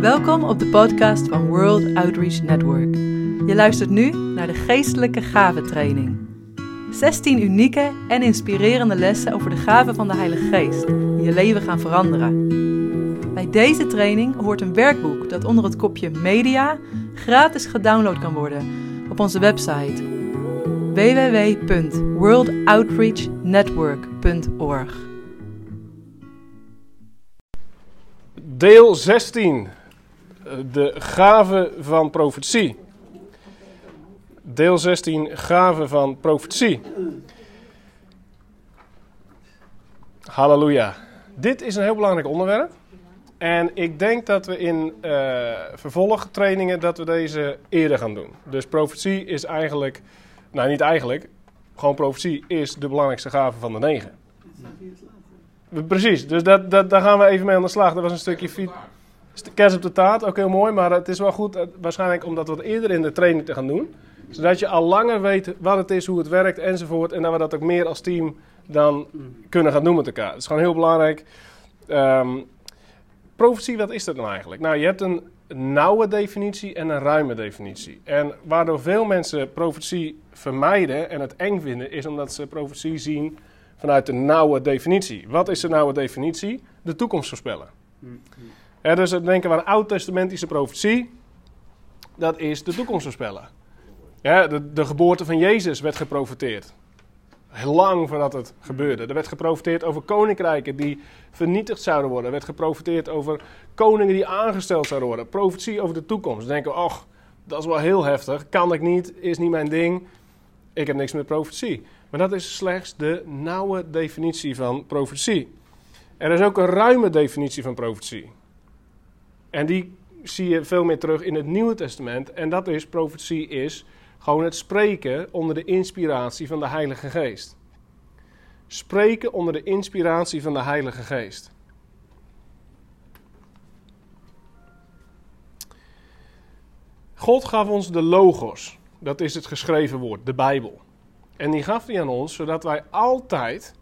Welkom op de podcast van World Outreach Network. Je luistert nu naar de Geestelijke Gaventraining. 16 unieke en inspirerende lessen over de gaven van de Heilige Geest die je leven gaan veranderen. Bij deze training hoort een werkboek dat onder het kopje Media gratis gedownload kan worden op onze website www.worldoutreachnetwork.org. Deel 16. De gave van profetie. Deel 16. Gave van profetie. Halleluja. Dit is een heel belangrijk onderwerp. En ik denk dat we in uh, vervolgtrainingen dat we deze eerder gaan doen. Dus profetie is eigenlijk, nou niet eigenlijk, gewoon profetie is de belangrijkste gave van de negen. Precies, dus dat, dat, daar gaan we even mee aan de slag. Dat was een stukje fiets. Kerst op de taart, ook heel mooi, maar het is wel goed, waarschijnlijk om dat wat eerder in de training te gaan doen. Zodat je al langer weet wat het is, hoe het werkt enzovoort. En dat we dat ook meer als team dan kunnen gaan doen met elkaar. Het is gewoon heel belangrijk. Um, profetie, wat is dat nou eigenlijk? Nou, je hebt een nauwe definitie en een ruime definitie. En waardoor veel mensen profetie vermijden en het eng vinden, is omdat ze profetie zien vanuit de nauwe definitie. Wat is de nauwe definitie? De toekomst voorspellen. Ja, dus het denken we aan oud-testamentische profetie, dat is de toekomst voorspellen. De, de geboorte van Jezus werd geprofeteerd. Heel lang voordat het gebeurde. Er werd geprofiteerd over koninkrijken die vernietigd zouden worden. Er werd geprofiteerd over koningen die aangesteld zouden worden. Profetie over de toekomst. Dan denken we, ach, dat is wel heel heftig. Kan ik niet, is niet mijn ding. Ik heb niks met profetie. Maar dat is slechts de nauwe definitie van profetie. Er is ook een ruime definitie van profetie. En die zie je veel meer terug in het Nieuwe Testament. En dat is, profetie is gewoon het spreken onder de inspiratie van de Heilige Geest. Spreken onder de inspiratie van de Heilige Geest. God gaf ons de logos. Dat is het geschreven woord, de Bijbel. En die gaf hij aan ons zodat wij altijd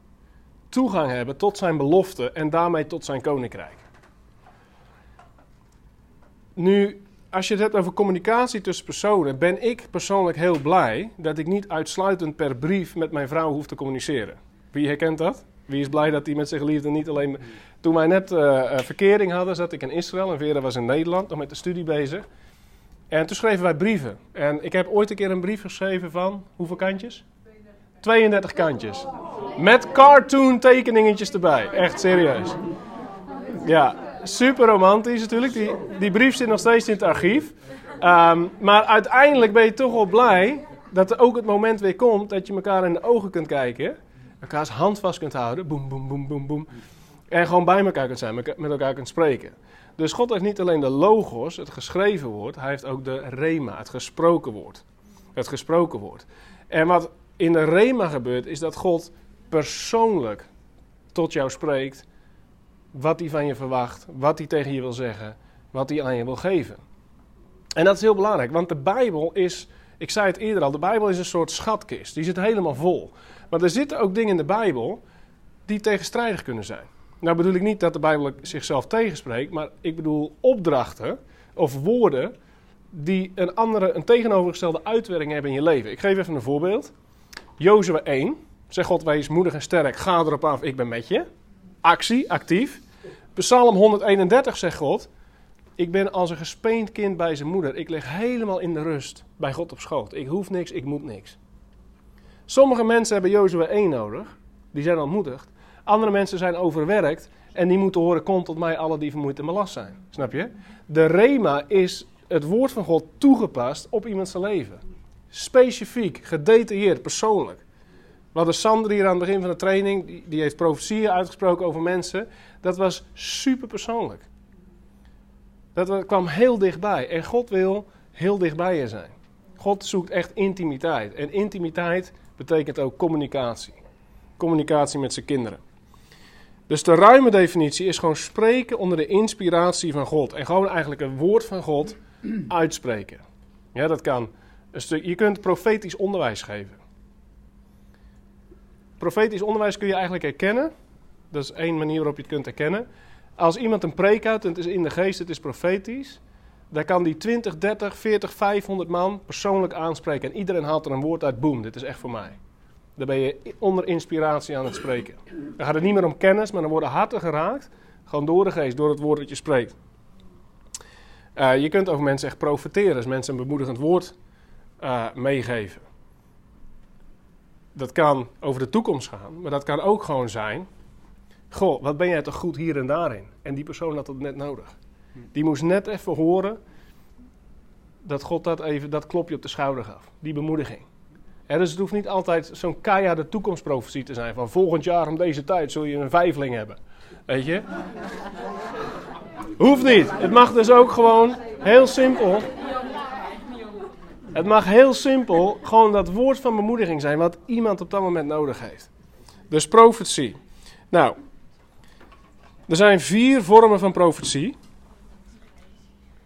toegang hebben tot zijn belofte en daarmee tot zijn koninkrijk. Nu, als je het hebt over communicatie tussen personen, ben ik persoonlijk heel blij dat ik niet uitsluitend per brief met mijn vrouw hoef te communiceren. Wie herkent dat? Wie is blij dat hij met zijn geliefde niet alleen. Toen wij net uh, verkering hadden, zat ik in Israël en Vera was in Nederland, nog met de studie bezig. En toen schreven wij brieven. En ik heb ooit een keer een brief geschreven van hoeveel kantjes? 32 kantjes. Met cartoon tekeningetjes erbij. Echt serieus. Ja, super romantisch natuurlijk. Die, die brief zit nog steeds in het archief. Um, maar uiteindelijk ben je toch wel blij dat er ook het moment weer komt dat je elkaar in de ogen kunt kijken. Elkaars hand vast kunt houden. Boem, boem, boem, boem, boem. En gewoon bij elkaar kunt zijn, met elkaar kunt spreken. Dus God heeft niet alleen de logos, het geschreven woord. Hij heeft ook de rema, het gesproken woord. Het gesproken woord. En wat in de rema gebeurt, is dat God persoonlijk tot jou spreekt wat hij van je verwacht, wat hij tegen je wil zeggen, wat hij aan je wil geven. En dat is heel belangrijk, want de Bijbel is, ik zei het eerder al, de Bijbel is een soort schatkist. Die zit helemaal vol. Maar er zitten ook dingen in de Bijbel die tegenstrijdig kunnen zijn. Nou bedoel ik niet dat de Bijbel zichzelf tegenspreekt, maar ik bedoel opdrachten of woorden die een andere, een tegenovergestelde uitwerking hebben in je leven. Ik geef even een voorbeeld. Jozua 1. Zeg God, wees moedig en sterk. Ga erop af, ik ben met je. Actie, actief. Psalm 131 zegt God. Ik ben als een gespeend kind bij zijn moeder. Ik lig helemaal in de rust bij God op schoot. Ik hoef niks, ik moet niks. Sommige mensen hebben Jozua 1 nodig. Die zijn ontmoedigd. Andere mensen zijn overwerkt. En die moeten horen, kom tot mij alle die vermoeid en belast zijn. Snap je? De rema is het woord van God toegepast op iemands leven. Specifiek, gedetailleerd, persoonlijk. We hadden Sander hier aan het begin van de training, die, die heeft profetieën uitgesproken over mensen. Dat was super persoonlijk. Dat kwam heel dichtbij. En God wil heel dichtbij je zijn. God zoekt echt intimiteit. En intimiteit betekent ook communicatie. Communicatie met zijn kinderen. Dus de ruime definitie is gewoon spreken onder de inspiratie van God. En gewoon eigenlijk een woord van God uitspreken. Ja, dat kan. Een stuk, je kunt profetisch onderwijs geven. Profetisch onderwijs kun je eigenlijk herkennen. Dat is één manier waarop je het kunt herkennen. Als iemand een preek houdt en het is in de geest, het is profetisch, dan kan die 20, 30, 40, 500 man persoonlijk aanspreken. En iedereen haalt er een woord uit, boem, dit is echt voor mij. Dan ben je onder inspiratie aan het spreken. Dan gaat het niet meer om kennis, maar dan worden harten geraakt. Gewoon door de geest, door het woord dat je spreekt. Uh, je kunt over mensen echt profiteren, als mensen een bemoedigend woord uh, meegeven. Dat kan over de toekomst gaan, maar dat kan ook gewoon zijn. Goh, wat ben jij toch goed hier en daarin? En die persoon had dat net nodig. Die moest net even horen dat God dat even dat klopje op de schouder gaf. Die bemoediging. Dus het hoeft niet altijd zo'n keiharde toekomstprofetie te zijn. Van volgend jaar om deze tijd zul je een vijfling hebben. Weet je? Hoeft niet. Het mag dus ook gewoon heel simpel. Het mag heel simpel gewoon dat woord van bemoediging zijn wat iemand op dat moment nodig heeft. Dus profetie. Nou, er zijn vier vormen van profetie.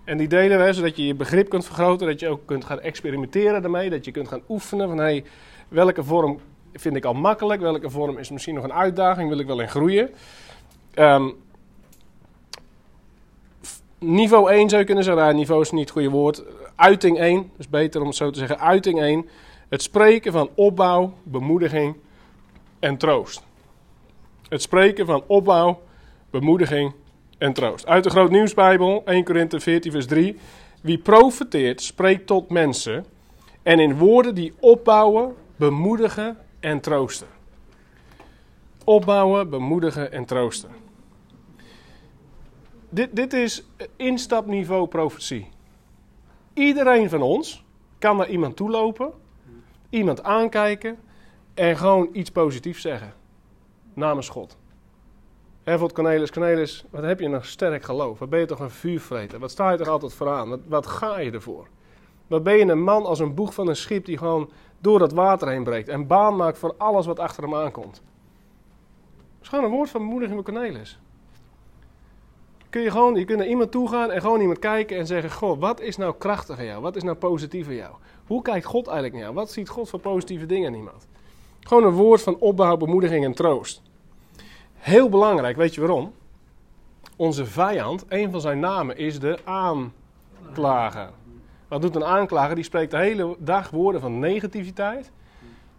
En die delen we zodat je je begrip kunt vergroten, dat je ook kunt gaan experimenteren daarmee, dat je kunt gaan oefenen van hey, welke vorm vind ik al makkelijk, welke vorm is misschien nog een uitdaging, wil ik wel in groeien. Um, niveau 1 zou je kunnen zeggen, nou, niveau is niet het goede woord. Uiting 1, dus beter om het zo te zeggen, uiting 1. Het spreken van opbouw, bemoediging en troost. Het spreken van opbouw, bemoediging en troost. Uit de Groot Nieuwsbijbel, 1 Korinthe 14 vers 3. Wie profeteert, spreekt tot mensen en in woorden die opbouwen, bemoedigen en troosten. Opbouwen, bemoedigen en troosten. Dit, dit is instapniveau profetie. Iedereen van ons kan naar iemand toe lopen, iemand aankijken en gewoon iets positiefs zeggen. Namens God. Bijvoorbeeld Cornelis, Cornelis, wat heb je een sterk geloof? Wat ben je toch een vuurvreter? Wat sta je toch altijd vooraan? Wat, wat ga je ervoor? Wat ben je een man als een boeg van een schip die gewoon door dat water heen breekt en baan maakt voor alles wat achter hem aankomt? Dat is gewoon een woord van bemoediging voor Cornelis. Kun je gewoon, je kunt naar iemand toe gaan en gewoon iemand kijken en zeggen: Goh, wat is nou krachtig aan jou? Wat is nou positief aan jou? Hoe kijkt God eigenlijk naar jou? Wat ziet God voor positieve dingen in iemand? Gewoon een woord van opbouw, bemoediging en troost. Heel belangrijk, weet je waarom? Onze vijand, een van zijn namen is de aanklager. Wat doet een aanklager? Die spreekt de hele dag woorden van negativiteit,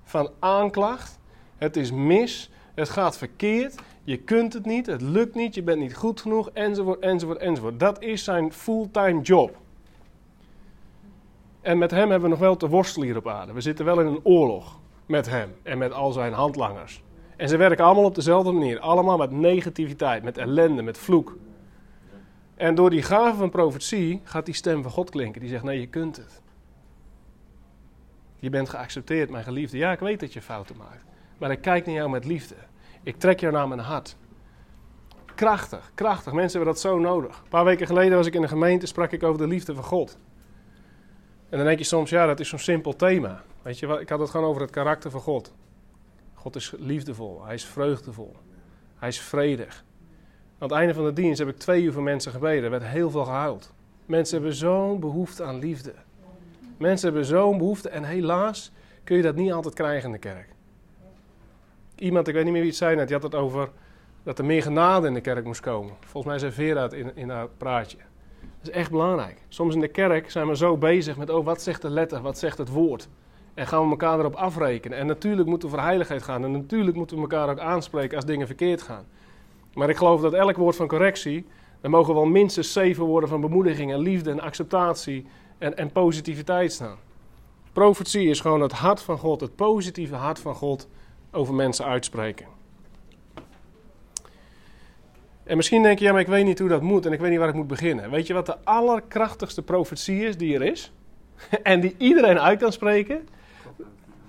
van aanklacht. Het is mis, het gaat verkeerd, je kunt het niet, het lukt niet, je bent niet goed genoeg, enzovoort, enzovoort, enzovoort. Dat is zijn fulltime job. En met hem hebben we nog wel te worstelen hier op aarde. We zitten wel in een oorlog met hem en met al zijn handlangers. En ze werken allemaal op dezelfde manier. Allemaal met negativiteit, met ellende, met vloek. En door die gave van profetie gaat die stem van God klinken. Die zegt, nee, je kunt het. Je bent geaccepteerd, mijn geliefde. Ja, ik weet dat je fouten maakt. Maar ik kijk naar jou met liefde. Ik trek jou naar mijn hart. Krachtig, krachtig. Mensen hebben dat zo nodig. Een paar weken geleden was ik in een gemeente, sprak ik over de liefde van God. En dan denk je soms, ja, dat is zo'n simpel thema. Weet je, ik had het gewoon over het karakter van God. God is liefdevol, hij is vreugdevol, hij is vredig. Aan het einde van de dienst heb ik twee uur voor mensen gebeden. Er werd heel veel gehuild. Mensen hebben zo'n behoefte aan liefde. Mensen hebben zo'n behoefte en helaas kun je dat niet altijd krijgen in de kerk. Iemand, ik weet niet meer wie het zei net, die had het over dat er meer genade in de kerk moest komen. Volgens mij zei Vera het in, in haar praatje. Dat is echt belangrijk. Soms in de kerk zijn we zo bezig met, oh wat zegt de letter, wat zegt het woord. En gaan we elkaar erop afrekenen. En natuurlijk moeten we voor heiligheid gaan. En natuurlijk moeten we elkaar ook aanspreken als dingen verkeerd gaan. Maar ik geloof dat elk woord van correctie, er mogen wel minstens zeven woorden van bemoediging en liefde en acceptatie en, en positiviteit staan. Profetie is gewoon het hart van God, het positieve hart van God over mensen uitspreken. En misschien denk je, ja, maar ik weet niet hoe dat moet en ik weet niet waar ik moet beginnen. Weet je wat de allerkrachtigste profetie is die er is? en die iedereen uit kan spreken?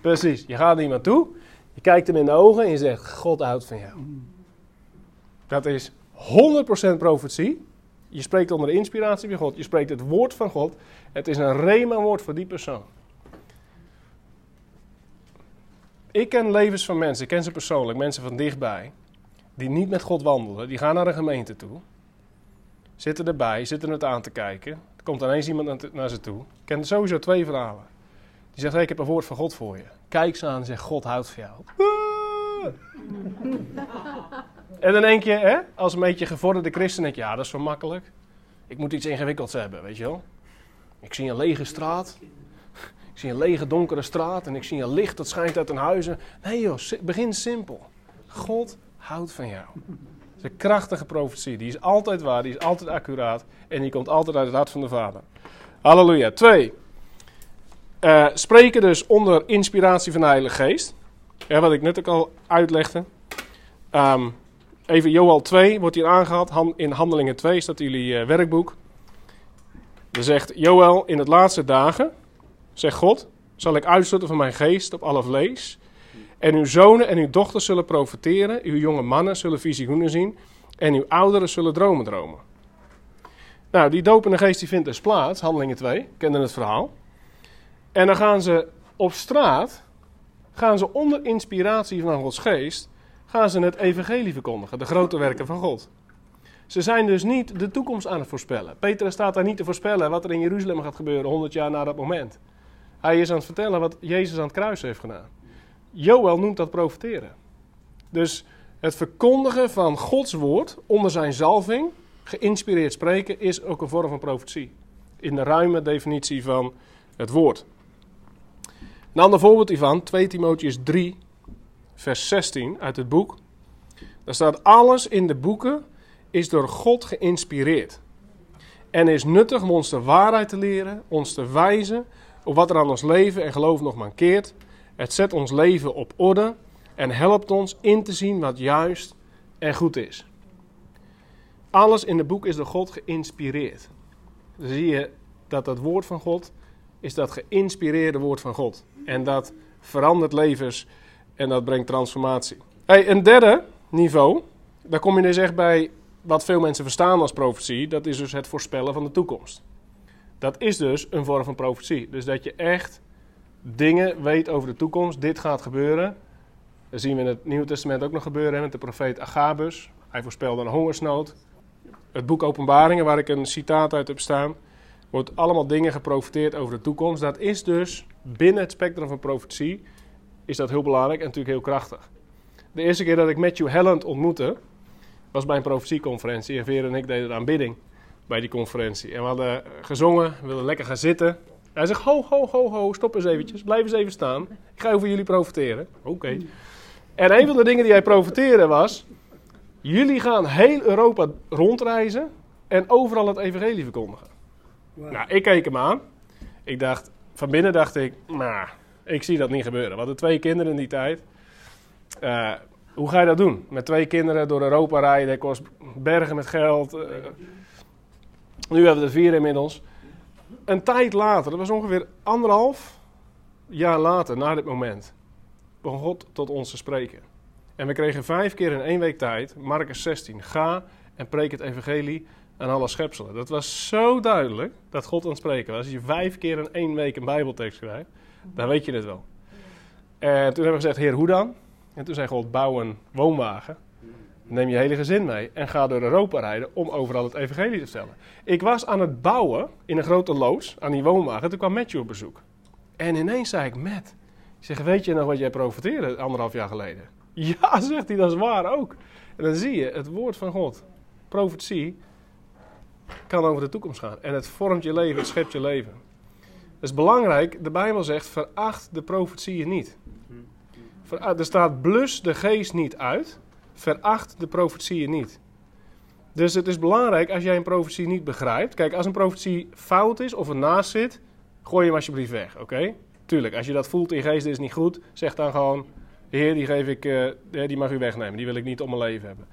Precies, je gaat naar iemand toe, je kijkt hem in de ogen en je zegt, God houdt van jou. Dat is 100% profetie. Je spreekt onder de inspiratie van God, je spreekt het woord van God. Het is een rema-woord voor die persoon. Ik ken levens van mensen, ik ken ze persoonlijk, mensen van dichtbij, die niet met God wandelen. Die gaan naar een gemeente toe, zitten erbij, zitten het aan te kijken. Er komt ineens iemand naar ze toe. Ik ken sowieso twee verhalen. Die zegt, hey, ik heb een woord van God voor je. Kijk ze aan en zeg, God houdt van jou. En dan denk je, hè, als een beetje gevorderde christen, denk je, ja, dat is zo makkelijk. Ik moet iets ingewikkelds hebben, weet je wel. Ik zie een lege straat. Zie een lege donkere straat en ik zie een licht dat schijnt uit een huizen. Nee joh, begin simpel. God houdt van jou. Dat is een krachtige profetie. Die is altijd waar, die is altijd accuraat en die komt altijd uit het hart van de Vader. Halleluja. Twee. Uh, spreken dus onder inspiratie van de Heilige Geest. Wat ik net ook al uitlegde. Um, even Joel 2 wordt hier aangehaald. In Handelingen 2 staat jullie uh, werkboek. Er zegt Joel, in het laatste dagen, zegt God, zal ik uitstorten van mijn geest op alle vlees. En uw zonen en uw dochters zullen profeteren, uw jonge mannen zullen visioenen zien en uw ouderen zullen dromen dromen. Nou, die dopende geest die vindt dus plaats, Handelingen 2, kennen het verhaal. En dan gaan ze op straat, gaan ze onder inspiratie van Gods geest, gaan ze het evangelie verkondigen, de grote werken van God. Ze zijn dus niet de toekomst aan het voorspellen. Petrus staat daar niet te voorspellen wat er in Jeruzalem gaat gebeuren 100 jaar na dat moment. Hij is aan het vertellen wat Jezus aan het kruis heeft gedaan. Joel noemt dat profeteren. Dus het verkondigen van Gods woord onder zijn zalving, geïnspireerd spreken, is ook een vorm van profetie. In de ruime definitie van het woord. Een ander voorbeeld hiervan, 2 Timotheus 3, vers 16 uit het boek. Daar staat alles in de boeken is door God geïnspireerd. En is nuttig om ons de waarheid te leren, ons te wijzen op wat er aan ons leven en geloof nog mankeert. Het zet ons leven op orde en helpt ons in te zien wat juist en goed is. Alles in het boek is door God geïnspireerd. Dan zie je dat dat woord van God is dat geïnspireerde woord van God. En dat verandert levens en dat brengt transformatie. Hey, een derde niveau, daar kom je dus echt bij wat veel mensen verstaan als profetie, dat is dus het voorspellen van de toekomst. Dat is dus een vorm van profetie. Dus dat je echt dingen weet over de toekomst. Dit gaat gebeuren. Dat zien we in het Nieuwe Testament ook nog gebeuren met de profeet Agabus. Hij voorspelde een hongersnood. Het boek Openbaringen, waar ik een citaat uit heb staan, wordt allemaal dingen geprofiteerd over de toekomst. Dat is dus binnen het spectrum van profetie is dat heel belangrijk en natuurlijk heel krachtig. De eerste keer dat ik Matthew Helland ontmoette, was bij een profetieconferentie. En Veer en ik deden de aanbidding bij die conferentie. En we hadden gezongen, we wilden lekker gaan zitten. Hij zegt, ho, ho, ho, ho, stop eens eventjes. Blijf eens even staan. Ik ga over jullie profiteren. Oké. En een van de dingen die hij profiteerde was... Jullie gaan heel Europa rondreizen en overal het evangelie verkondigen. Nou, ik keek hem aan. Ik dacht, van binnen dacht ik, nou, ik zie dat niet gebeuren. We hadden twee kinderen in die tijd. Uh, hoe ga je dat doen? Met twee kinderen door Europa rijden, kost bergen met geld. Uh, nu hebben we er vier inmiddels. Een tijd later, dat was ongeveer anderhalf jaar later, na dit moment, begon God tot ons te spreken. En we kregen vijf keer in één week tijd, Marcus 16, ga en preek het evangelie aan alle schepselen. Dat was zo duidelijk dat God aan het spreken was. Als je vijf keer in één week een bijbeltekst krijgt, dan weet je het wel. En toen hebben we gezegd, heer, hoe dan? En toen zei God, bouw een woonwagen. Neem je hele gezin mee en ga door Europa rijden om overal het evangelie te vertellen. Ik was aan het bouwen in een grote loods aan die woonwagen. Toen kwam Matthew op bezoek. En ineens zei ik, Matt, ik zeg, weet je nog wat jij profeteerde anderhalf jaar geleden? Ja, zegt hij, dat is waar ook. En dan zie je, het woord van God, profetie, kan over de toekomst gaan. En het vormt je leven, het schept je leven. Dat is belangrijk, de Bijbel zegt, veracht de profetieën niet. Ah, er staat blus de geest niet uit, veracht de profetieën niet. Dus het is belangrijk als jij een profetie niet begrijpt. Kijk, als een profetie fout is of ernaast zit, gooi hem alsjeblieft weg, oké? Tuurlijk, als je dat voelt in geest is niet goed, zeg dan gewoon: Heer, die, geef ik, uh, die mag u wegnemen, die wil ik niet om mijn leven hebben.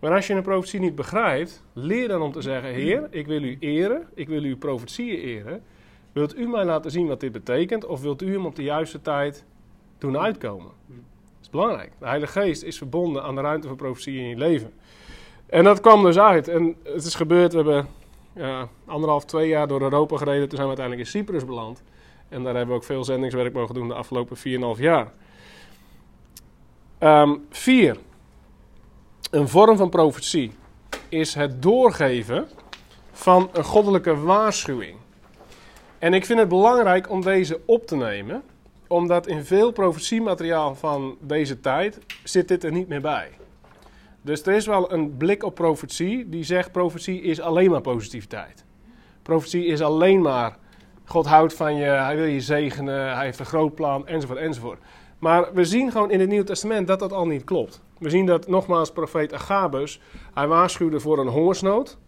Maar als je een profetie niet begrijpt, leer dan om te zeggen: Heer, ik wil u eren, ik wil uw profetieën eren. Wilt u mij laten zien wat dit betekent, of wilt u hem op de juiste tijd doen uitkomen. Belangrijk. De Heilige Geest is verbonden aan de ruimte van profetie in je leven. En dat kwam dus uit. En het is gebeurd, we hebben ja, anderhalf, twee jaar door Europa gereden. Toen zijn we uiteindelijk in Cyprus beland. En daar hebben we ook veel zendingswerk mogen doen de afgelopen 4,5 jaar. Um, vier. Een vorm van profetie is het doorgeven van een goddelijke waarschuwing. En ik vind het belangrijk om deze op te nemen, omdat in veel profetiemateriaal van deze tijd zit dit er niet meer bij. Dus er is wel een blik op profetie die zegt: profetie is alleen maar positiviteit. Profetie is alleen maar God houdt van je, hij wil je zegenen, hij heeft een groot plan, enzovoort, enzovoort. Maar we zien gewoon in het Nieuwe Testament dat dat al niet klopt. We zien dat nogmaals profeet Agabus, hij waarschuwde voor een hongersnood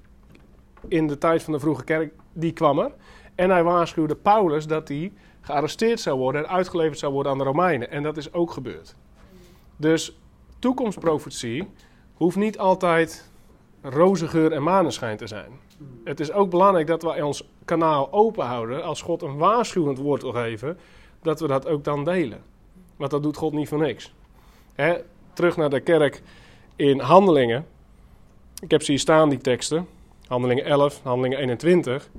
in de tijd van de vroege kerk, die kwam er. En hij waarschuwde Paulus dat hij gearresteerd zou worden en uitgeleverd zou worden aan de Romeinen. En dat is ook gebeurd. Dus toekomstprofetie hoeft niet altijd roze geur en maneschijn te zijn. Het is ook belangrijk dat we ons kanaal open houden. Als God een waarschuwend woord wil geven, dat we dat ook dan delen. Want dat doet God niet voor niks. Hè? Terug naar de kerk in Handelingen. Ik heb ze hier staan, die teksten. Handelingen 11, Handelingen 21.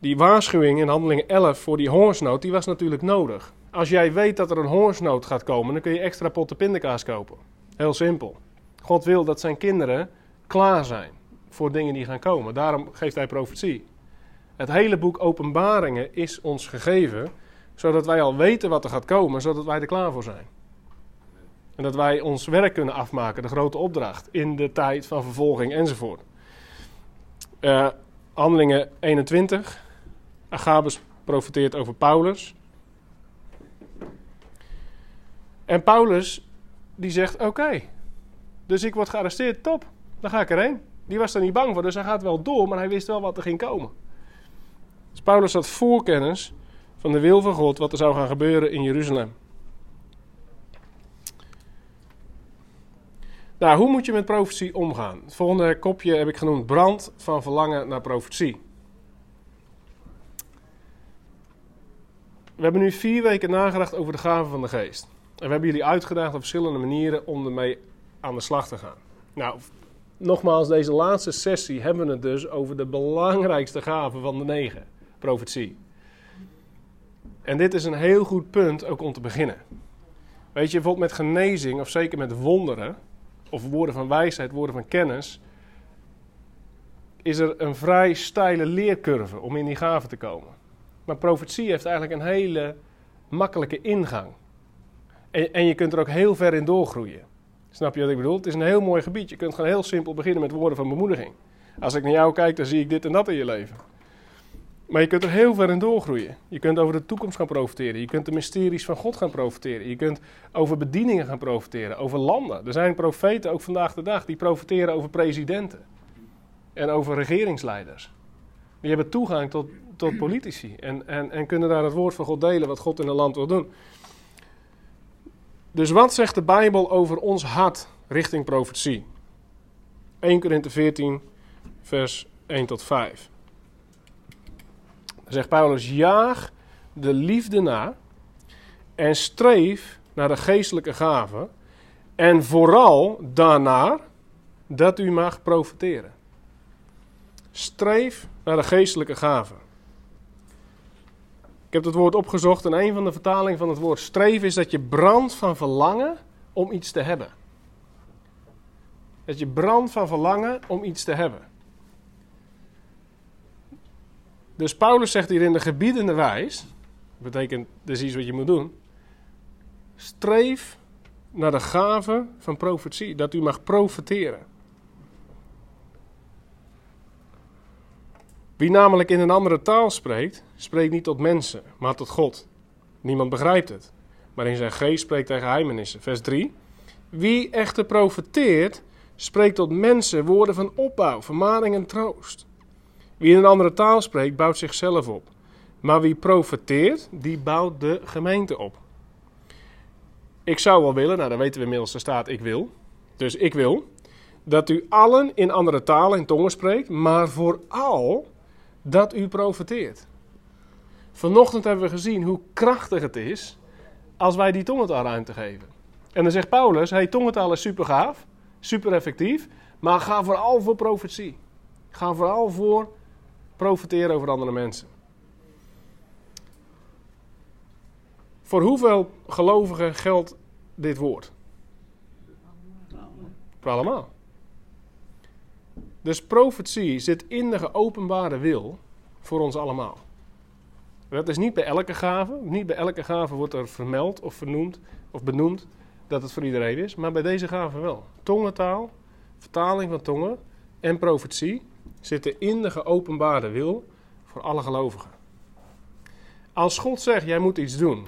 Die waarschuwing in Handelingen 11 voor die hongersnood, die was natuurlijk nodig. Als jij weet dat er een hongersnood gaat komen, dan kun je extra potten pindakaas kopen. Heel simpel. God wil dat zijn kinderen klaar zijn voor dingen die gaan komen. Daarom geeft hij profetie. Het hele boek Openbaringen is ons gegeven, zodat wij al weten wat er gaat komen, zodat wij er klaar voor zijn. En dat wij ons werk kunnen afmaken, de grote opdracht, in de tijd van vervolging enzovoort. Uh, handelingen 21. Agabus profeteert over Paulus. En Paulus die zegt: Oké, dus ik word gearresteerd, top, dan ga ik erheen. Die was er niet bang voor, dus hij gaat wel door, maar hij wist wel wat er ging komen. Dus Paulus had voorkennis van de wil van God, wat er zou gaan gebeuren in Jeruzalem. Nou, hoe moet je met profetie omgaan? Het volgende kopje heb ik genoemd: brand van verlangen naar profetie. We hebben nu vier weken nagedacht over de gaven van de geest. En we hebben jullie uitgedaagd op verschillende manieren om ermee aan de slag te gaan. Nou, nogmaals, deze laatste sessie hebben we het dus over de belangrijkste gaven van de negen: profetie. En dit is een heel goed punt ook om te beginnen. Weet je, bijvoorbeeld met genezing, of zeker met wonderen, of woorden van wijsheid, woorden van kennis, is er een vrij steile leercurve om in die gaven te komen. Maar profetie heeft eigenlijk een hele makkelijke ingang. En, en je kunt er ook heel ver in doorgroeien. Snap je wat ik bedoel? Het is een heel mooi gebied. Je kunt gewoon heel simpel beginnen met woorden van bemoediging. Als ik naar jou kijk, dan zie ik dit en dat in je leven. Maar je kunt er heel ver in doorgroeien. Je kunt over de toekomst gaan profiteren. Je kunt de mysteries van God gaan profiteren. Je kunt over bedieningen gaan profiteren. Over landen. Er zijn profeten ook vandaag de dag die profiteren over presidenten. En over regeringsleiders. Die hebben toegang tot, tot politici. En, en, en kunnen daar het woord van God delen wat God in een land wil doen. Dus wat zegt de Bijbel over ons hart richting profetie? 1 Korinthe 14, vers 1 tot 5. Dan zegt Paulus: Jaag de liefde na en streef naar de geestelijke gaven. En vooral daarna dat u mag profiteren. Streef naar de geestelijke gaven. Ik heb het woord opgezocht en een van de vertalingen van het woord streven is dat je brandt van verlangen om iets te hebben. Dat je brandt van verlangen om iets te hebben. Dus Paulus zegt hier in de gebiedende wijs, dat betekent, dat is iets wat je moet doen. Streef naar de gave van profetie, dat u mag profeteren. Wie namelijk in een andere taal spreekt, spreekt niet tot mensen, maar tot God. Niemand begrijpt het, maar in zijn geest spreekt hij geheimenissen. Vers 3. Wie echter profeteert, spreekt tot mensen woorden van opbouw, vermaning en troost. Wie in een andere taal spreekt, bouwt zichzelf op. Maar wie profeteert, die bouwt de gemeente op. Ik zou wel willen, nou dan weten we inmiddels, er staat ik wil. Dus ik wil dat u allen in andere talen en tongen spreekt, maar vooral dat u profeteert. Vanochtend hebben we gezien hoe krachtig het is als wij die tongentaal ruimte geven. En dan zegt Paulus, hey, tongentaal is super gaaf, super effectief, maar ga vooral voor profetie. Ga vooral voor profeteren over andere mensen. Voor hoeveel gelovigen geldt dit woord? Voor allemaal. Dus profetie zit in de geopenbare wil voor ons allemaal. Dat is niet bij elke gave. Niet bij elke gave wordt er vermeld of vernoemd of benoemd dat het voor iedereen is, maar bij deze gave wel. Tongentaal, vertaling van tongen en profetie zitten in de geopenbaarde wil voor alle gelovigen. Als God zegt, jij moet iets doen,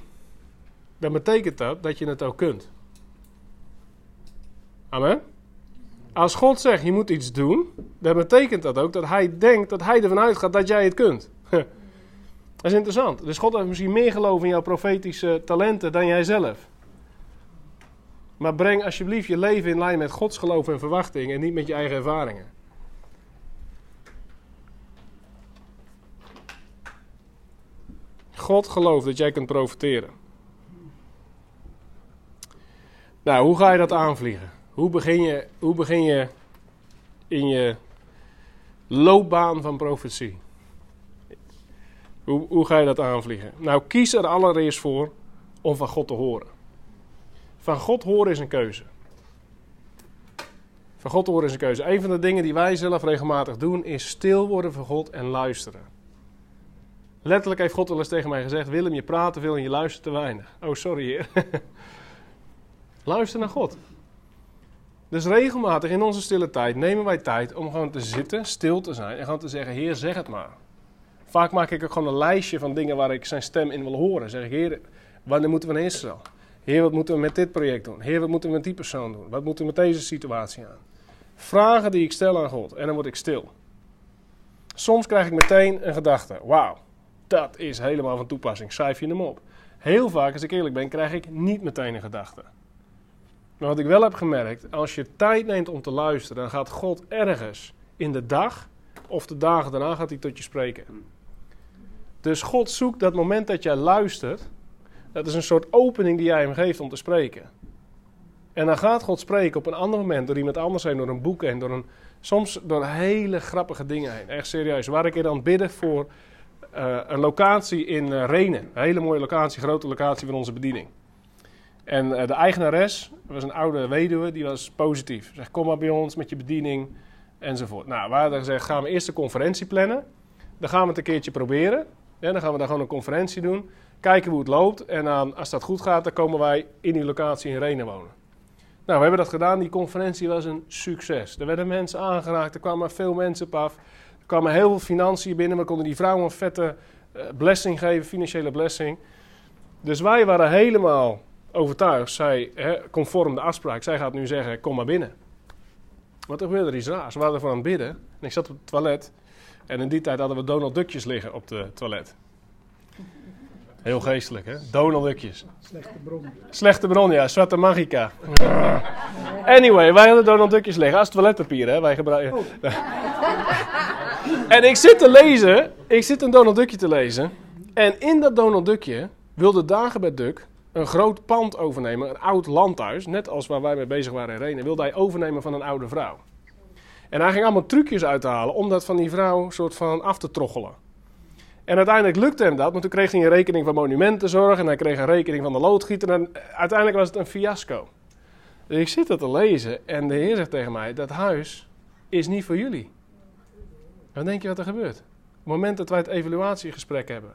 dan betekent dat dat je het ook kunt. Amen. Als God zegt, je moet iets doen, dan betekent dat ook dat hij denkt, dat hij ervan uitgaat dat jij het kunt. Dat is interessant. Dus God heeft misschien meer geloof in jouw profetische talenten dan jij zelf. Maar breng alsjeblieft je leven in lijn met Gods geloof en verwachting en niet met je eigen ervaringen. God gelooft dat jij kunt profiteren. Nou, hoe ga je dat aanvliegen? Hoe begin je, hoe begin je in je loopbaan van profetie? Hoe, hoe ga je dat aanvliegen? Nou, kies er allereerst voor om van God te horen. Van God horen is een keuze. Van God horen is een keuze. Een van de dingen die wij zelf regelmatig doen is stil worden voor God en luisteren. Letterlijk heeft God wel eens tegen mij gezegd: Willem, je praat te veel en je luistert te weinig. Oh, sorry, heer. Luister naar God. Dus regelmatig in onze stille tijd nemen wij tijd om gewoon te zitten, stil te zijn en gewoon te zeggen: Heer, zeg het maar. Vaak maak ik ook gewoon een lijstje van dingen waar ik zijn stem in wil horen. Zeg ik: Heer, wanneer moeten we naar Israël? Heer, wat moeten we met dit project doen? Heer, wat moeten we met die persoon doen? Wat moeten we met deze situatie aan? Vragen die ik stel aan God en dan word ik stil. Soms krijg ik meteen een gedachte: Wauw, dat is helemaal van toepassing. Schrijf je hem op. Heel vaak, als ik eerlijk ben, krijg ik niet meteen een gedachte. Maar wat ik wel heb gemerkt, als je tijd neemt om te luisteren, dan gaat God ergens in de dag of de dagen daarna gaat hij tot je spreken. Dus God zoekt dat moment dat jij luistert, dat is een soort opening die jij hem geeft om te spreken. En dan gaat God spreken op een ander moment door iemand anders heen, door een boek heen, door een, soms door hele grappige dingen heen. Echt serieus. Waar ik er dan bidden voor uh, een locatie in uh, Renen. Een hele mooie locatie, grote locatie van onze bediening. En uh, de eigenares was een oude weduwe, die was positief. Zeg, kom maar bij ons met je bediening enzovoort. Nou, we hadden gezegd, gaan we eerst een conferentie plannen. Dan gaan we het een keertje proberen. Dan gaan we daar gewoon een conferentie doen. Kijken hoe het loopt. En als dat goed gaat, dan komen wij in die locatie in Renen wonen. Nou, we hebben dat gedaan. Die conferentie was een succes. Er werden mensen aangeraakt. Er kwamen veel mensen op af. Er kwamen heel veel financiën binnen. We konden die vrouwen een vette uh, blessing geven, financiële blessing. Dus wij waren helemaal overtuigd. Zij, hè, conform de afspraak, zij gaat nu zeggen: kom maar binnen. Wat er gebeurde er iets raars. We waren ervan aan het bidden. En ik zat op het toilet. En in die tijd hadden we Donald Duckjes liggen op het toilet. Heel geestelijk, hè? Donald Duckjes. Slechte bron. Slechte bron, ja. Zwarte magica. Anyway, wij hadden Donald Duckjes liggen. Als toiletpapier, hè? Wij gebruiken... Oh. en ik zit te lezen. Ik zit een Donald Duckje te lezen. En in dat Donald Duckje wilde Dagobert Duck een groot pand overnemen. Een oud landhuis. Net als waar wij mee bezig waren in Renen. Wilde hij overnemen van een oude vrouw. En hij ging allemaal trucjes uithalen om dat van die vrouw soort van af te troggelen. En uiteindelijk lukte hem dat, maar toen kreeg hij een rekening van monumentenzorg en hij kreeg een rekening van de loodgieter. En uiteindelijk was het een fiasco. Dus ik zit dat te lezen en de Heer zegt tegen mij: Dat huis is niet voor jullie. Dan denk je wat er gebeurt. Op het moment dat wij het evaluatiegesprek hebben,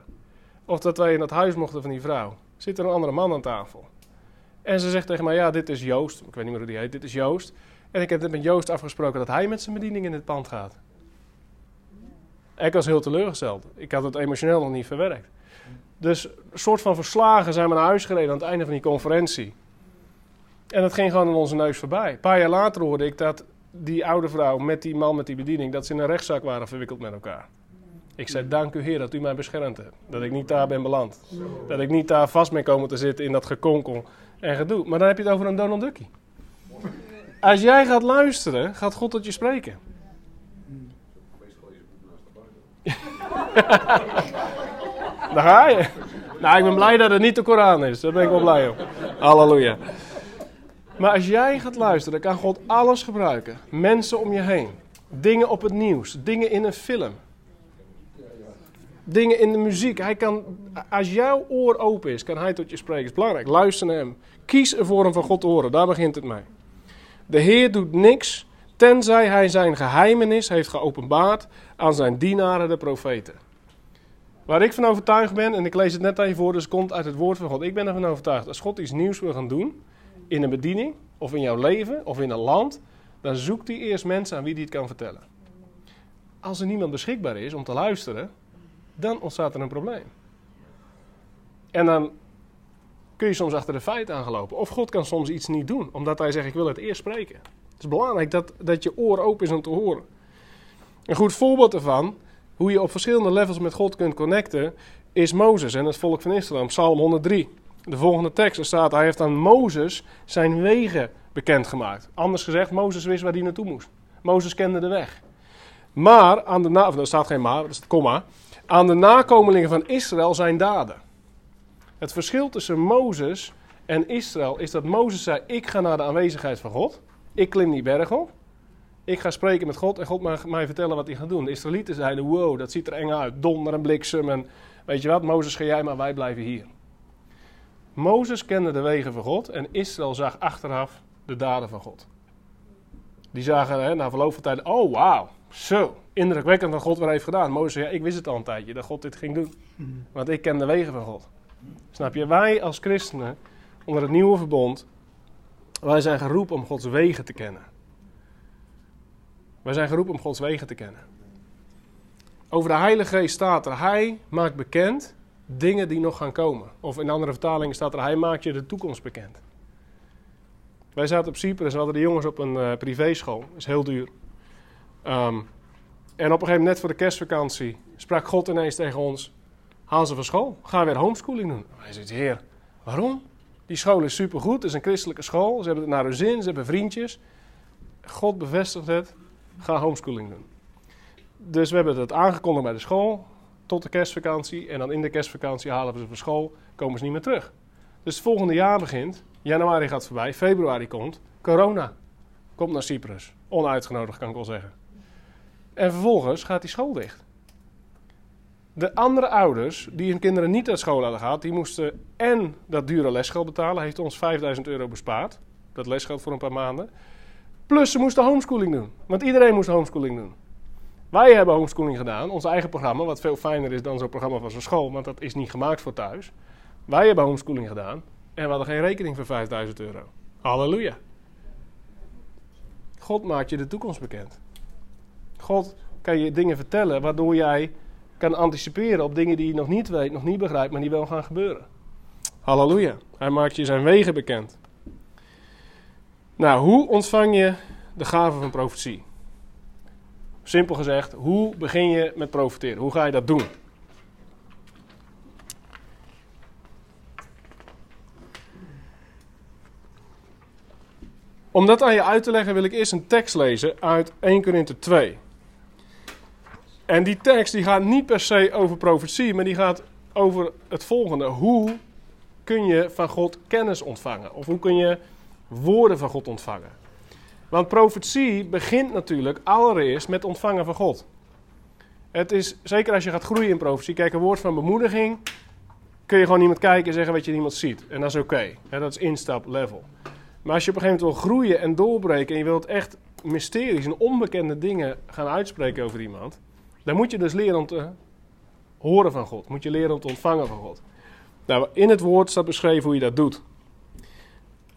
of dat wij in dat huis mochten van die vrouw, zit er een andere man aan tafel. En ze zegt tegen mij: Ja, dit is Joost. Ik weet niet meer hoe die heet. Dit is Joost. En ik heb net met Joost afgesproken dat hij met zijn bediening in het pand gaat. Ik was heel teleurgesteld. Ik had het emotioneel nog niet verwerkt. Dus een soort van verslagen zijn we naar huis gereden aan het einde van die conferentie. En dat ging gewoon aan onze neus voorbij. Een paar jaar later hoorde ik dat die oude vrouw met die man met die bediening, dat ze in een rechtszaak waren verwikkeld met elkaar. Ik zei, dank u Heer dat u mij beschermd hebt. Dat ik niet daar ben beland. Dat ik niet daar vast mee komen te zitten in dat gekonkel en gedoe. Maar dan heb je het over een Donald Duckie. Als jij gaat luisteren, gaat God tot je spreken. Daar ga je. Nou, ik ben blij dat het niet de Koran is. Daar ben ik wel blij om. Halleluja. Maar als jij gaat luisteren, kan God alles gebruiken. Mensen om je heen. Dingen op het nieuws. Dingen in een film. Dingen in de muziek. Hij kan, als jouw oor open is, kan hij tot je spreken. Het is belangrijk. Luister naar hem. Kies ervoor om van God te horen. Daar begint het mee. De Heer doet niks tenzij hij zijn geheimenis heeft geopenbaard aan zijn dienaren, de profeten. Waar ik van overtuigd ben, en ik lees het net aan je voor, dus het komt uit het woord van God. Ik ben ervan overtuigd, als God iets nieuws wil gaan doen, in een bediening, of in jouw leven, of in een land, dan zoekt hij eerst mensen aan wie hij het kan vertellen. Als er niemand beschikbaar is om te luisteren, dan ontstaat er een probleem. En dan kun je soms achter de feiten aangelopen. Of God kan soms iets niet doen, omdat hij zegt: Ik wil het eerst spreken. Het is belangrijk dat, dat je oor open is om te horen. Een goed voorbeeld ervan, hoe je op verschillende levels met God kunt connecten, is Mozes en het volk van Israël. Psalm 103. De volgende tekst er staat: Hij heeft aan Mozes zijn wegen bekendgemaakt. Anders gezegd, Mozes wist waar hij naartoe moest. Mozes kende de weg. Maar aan de na, er staat geen maar, dat is het komma. Aan de nakomelingen van Israël zijn daden. Het verschil tussen Mozes en Israël is dat Mozes zei: Ik ga naar de aanwezigheid van God. Ik klim die berg op. Ik ga spreken met God en God mag mij vertellen wat hij gaat doen. De Israëlieten zeiden: Wow, dat ziet er eng uit. Donder en bliksem. En weet je wat, Mozes ga jij, maar wij blijven hier. Mozes kende de wegen van God en Israël zag achteraf de daden van God. Die zagen hè, na verloop van tijd: Oh, wauw. Zo, indrukwekkend wat God weer heeft gedaan. Mozes zei: ja, Ik wist het al een tijdje dat God dit ging doen. Want ik ken de wegen van God. Snap je? Wij als christenen, onder het nieuwe verbond, wij zijn geroepen om Gods wegen te kennen. Wij zijn geroepen om Gods wegen te kennen. Over de Heilige Geest staat er, Hij maakt bekend dingen die nog gaan komen. Of in andere vertalingen staat er, Hij maakt je de toekomst bekend. Wij zaten op Cyprus en hadden de jongens op een uh, privéschool. Dat is heel duur. Um, en op een gegeven moment, net voor de kerstvakantie, sprak God ineens tegen ons: Haal ze van school, ga weer homeschooling doen. Hij zegt: Heer, waarom? Die school is supergoed, het is een christelijke school. Ze hebben het naar hun zin, ze hebben vriendjes. God bevestigt het, ga homeschooling doen. Dus we hebben het aangekondigd bij de school tot de kerstvakantie. En dan in de kerstvakantie halen we ze van school, komen ze niet meer terug. Dus het volgende jaar begint, januari gaat voorbij, februari komt, corona komt naar Cyprus. Onuitgenodigd kan ik wel zeggen. En vervolgens gaat die school dicht. De andere ouders die hun kinderen niet naar school hadden gehad, die moesten en dat dure lesgeld betalen, heeft ons 5000 euro bespaard. Dat lesgeld voor een paar maanden. Plus ze moesten homeschooling doen, want iedereen moest homeschooling doen. Wij hebben homeschooling gedaan, ons eigen programma, wat veel fijner is dan zo'n programma van zo'n school, want dat is niet gemaakt voor thuis. Wij hebben homeschooling gedaan en we hadden geen rekening voor 5000 euro. Halleluja. God maakt je de toekomst bekend. God kan je dingen vertellen waardoor jij kan anticiperen op dingen die je nog niet weet, nog niet begrijpt, maar die wel gaan gebeuren. Halleluja. Hij maakt je zijn wegen bekend. Nou, hoe ontvang je de gave van profetie? Simpel gezegd, hoe begin je met profiteren? Hoe ga je dat doen? Om dat aan je uit te leggen wil ik eerst een tekst lezen uit 1 Korinther 2. En die tekst die gaat niet per se over profetie, maar die gaat over het volgende. Hoe kun je van God kennis ontvangen? Of hoe kun je woorden van God ontvangen? Want profetie begint natuurlijk allereerst met ontvangen van God. Het is, zeker als je gaat groeien in profetie, kijk, een woord van bemoediging kun je gewoon iemand kijken en zeggen wat je niemand ziet. En dat is oké. Dat is instap level. Maar als je op een gegeven moment wil groeien en doorbreken en je wilt echt mysteries en onbekende dingen gaan uitspreken over iemand, dan moet je dus leren om te horen van God. Moet je leren om te ontvangen van God. Nou, in het woord staat beschreven hoe je dat doet.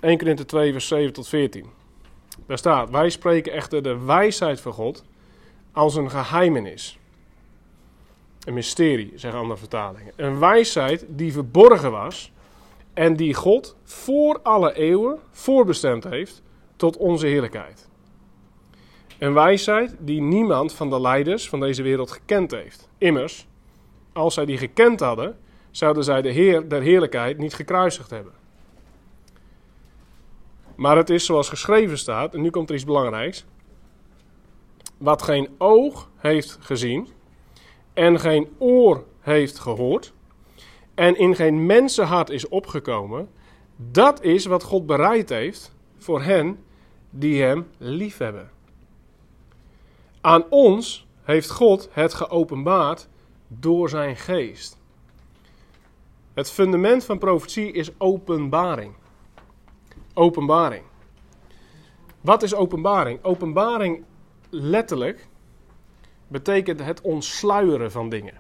1 Korinther 2, vers 7 tot 14. Daar staat: Wij spreken echter de wijsheid van God als een geheimenis. Een mysterie, zeggen andere vertalingen. Een wijsheid die verborgen was en die God voor alle eeuwen voorbestemd heeft tot onze heerlijkheid. Een wijsheid die niemand van de leiders van deze wereld gekend heeft. Immers, als zij die gekend hadden, zouden zij de Heer der heerlijkheid niet gekruisigd hebben. Maar het is zoals geschreven staat, en nu komt er iets belangrijks. Wat geen oog heeft gezien en geen oor heeft gehoord en in geen mensenhart is opgekomen, dat is wat God bereid heeft voor hen die Hem liefhebben. Aan ons heeft God het geopenbaard door zijn geest. Het fundament van profetie is openbaring. Openbaring. Wat is openbaring? Openbaring letterlijk betekent het ontsluieren van dingen.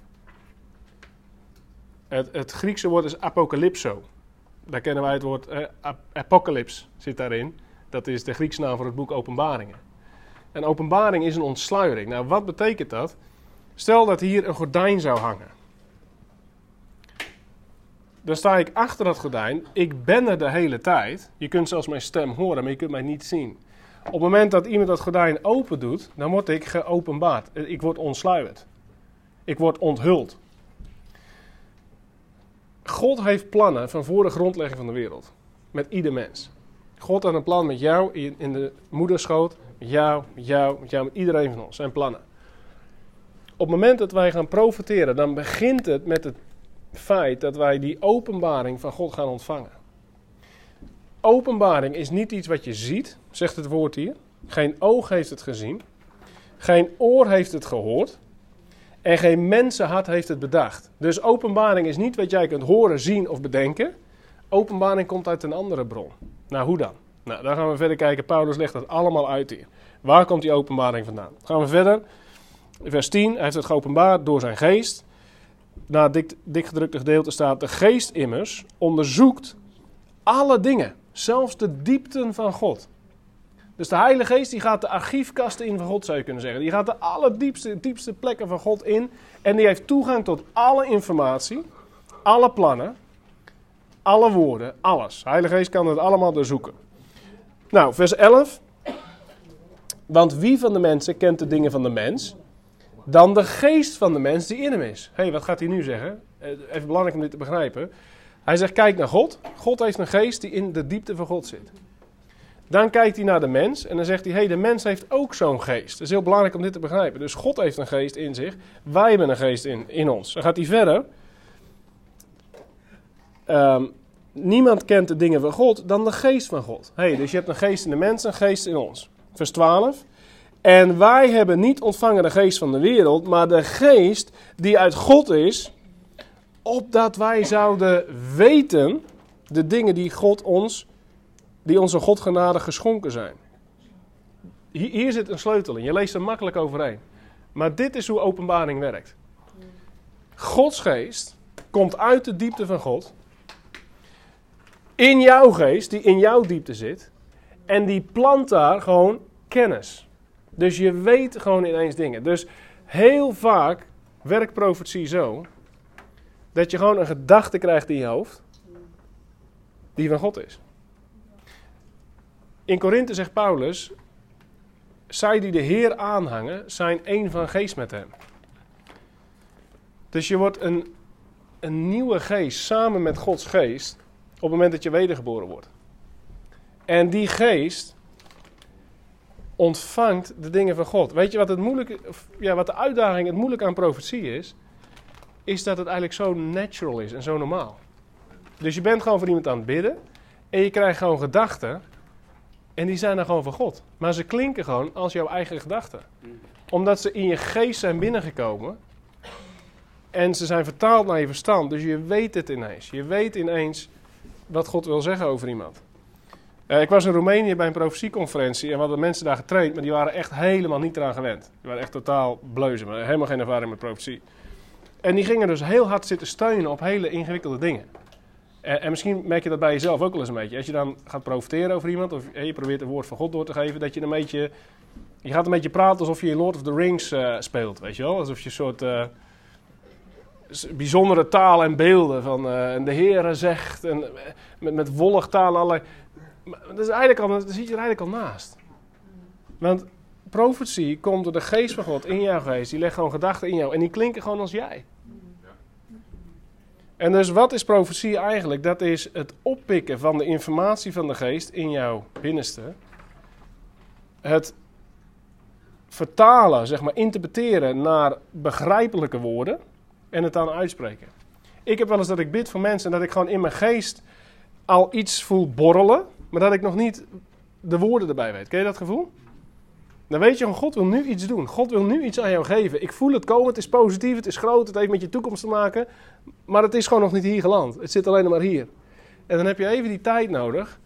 Het, het Griekse woord is apocalypso. daar kennen wij het woord eh, apocalyps zit daarin. Dat is de Griekse naam voor het boek Openbaringen. En openbaring is een ontsluiering. Nou, wat betekent dat? Stel dat hier een gordijn zou hangen. Dan sta ik achter dat gordijn. Ik ben er de hele tijd. Je kunt zelfs mijn stem horen, maar je kunt mij niet zien. Op het moment dat iemand dat gordijn open doet, dan word ik geopenbaard. Ik word ontsluierd. Ik word onthuld. God heeft plannen van voor de grondlegging van de wereld. Met ieder mens. God had een plan met jou in de moederschoot. Jou, jou, jou, iedereen van ons. Zijn plannen. Op het moment dat wij gaan profiteren, dan begint het met het feit dat wij die openbaring van God gaan ontvangen. Openbaring is niet iets wat je ziet, zegt het woord hier. Geen oog heeft het gezien. Geen oor heeft het gehoord. En geen mensenhart heeft het bedacht. Dus openbaring is niet wat jij kunt horen, zien of bedenken. Openbaring komt uit een andere bron. Nou, hoe dan? Nou, dan gaan we verder kijken. Paulus legt dat allemaal uit hier. Waar komt die openbaring vandaan? Gaan we verder. Vers 10, hij heeft het geopenbaard door zijn geest. Na het dik, dikgedrukte gedeelte staat: De geest immers onderzoekt alle dingen, zelfs de diepten van God. Dus de Heilige Geest die gaat de archiefkasten in van God, zou je kunnen zeggen. Die gaat de allerdiepste diepste plekken van God in. En die heeft toegang tot alle informatie, alle plannen, alle woorden, alles. De Heilige Geest kan het allemaal doorzoeken. Nou, vers 11. Want wie van de mensen kent de dingen van de mens? Dan de geest van de mens die in hem is. Hé, hey, wat gaat hij nu zeggen? Eh, even belangrijk om dit te begrijpen. Hij zegt: kijk naar God. God heeft een geest die in de diepte van God zit. Dan kijkt hij naar de mens en dan zegt hij: hé, hey, de mens heeft ook zo'n geest. Het is heel belangrijk om dit te begrijpen. Dus God heeft een geest in zich. Wij hebben een geest in, in ons. Dan gaat hij verder. Um, niemand kent de dingen van God dan de geest van God. Hey, dus je hebt een geest in de mens en een geest in ons. Vers 12. En wij hebben niet ontvangen de geest van de wereld, maar de geest die uit God is, opdat wij zouden weten de dingen die God ons, die onze Godgenade geschonken zijn. Hier, hier zit een sleutel in. Je leest er makkelijk overheen. Maar dit is hoe openbaring werkt. Gods geest komt uit de diepte van God in jouw geest, die in jouw diepte zit. En die plant daar gewoon kennis. Dus je weet gewoon ineens dingen. Dus heel vaak werkt profetie zo. Dat je gewoon een gedachte krijgt in je hoofd. Die van God is. In Korinthe zegt Paulus. Zij die de Heer aanhangen, zijn één van geest met hem. Dus je wordt een, een nieuwe geest samen met Gods geest op het moment dat je wedergeboren wordt. En die geest ontvangt de dingen van God. Weet je wat, het moeilijke, ja, wat de uitdaging, het moeilijke aan profetie is? Is dat het eigenlijk zo natural is en zo normaal. Dus je bent gewoon voor iemand aan het bidden. En je krijgt gewoon gedachten. En die zijn dan gewoon van God. Maar ze klinken gewoon als jouw eigen gedachten. Omdat ze in je geest zijn binnengekomen. En ze zijn vertaald naar je verstand. Dus je weet het ineens. Je weet ineens wat God wil zeggen over iemand. Uh, ik was in Roemenië bij een profetieconferentie en we hadden mensen daar getraind, maar die waren echt helemaal niet eraan gewend. Die waren echt totaal bleuzen, maar helemaal geen ervaring met profetie. En die gingen dus heel hard zitten steunen op hele ingewikkelde dingen. En, en, misschien merk je dat bij jezelf ook wel eens een beetje. Als je dan gaat profiteren over iemand, of je probeert een woord van God door te geven, dat je een beetje. Je gaat een beetje praten alsof je in Lord of the Rings uh, speelt, weet je wel? Alsof je een soort. Bijzondere taal en beelden van uh, de Heere zegt en met, met wollig taal allerlei. Dat is eigenlijk al, dat zit je er eigenlijk al naast. Want profetie komt door de geest van God in jouw geest. Die legt gewoon gedachten in jou en die klinken gewoon als jij. En dus wat is profetie eigenlijk? Dat is het oppikken van de informatie van de geest in jouw binnenste. Het vertalen, zeg maar, interpreteren naar begrijpelijke woorden en het dan uitspreken. Ik heb wel eens dat ik bid voor mensen en dat ik gewoon in mijn geest al iets voel borrelen, maar dat ik nog niet de woorden erbij weet. Ken je dat gevoel? Dan weet je gewoon, God wil nu iets doen. God wil nu iets aan jou geven. Ik voel het komen, het is positief, het is groot, het heeft met je toekomst te maken. Maar het is gewoon nog niet hier geland. Het zit alleen maar hier. En dan heb je even die tijd nodig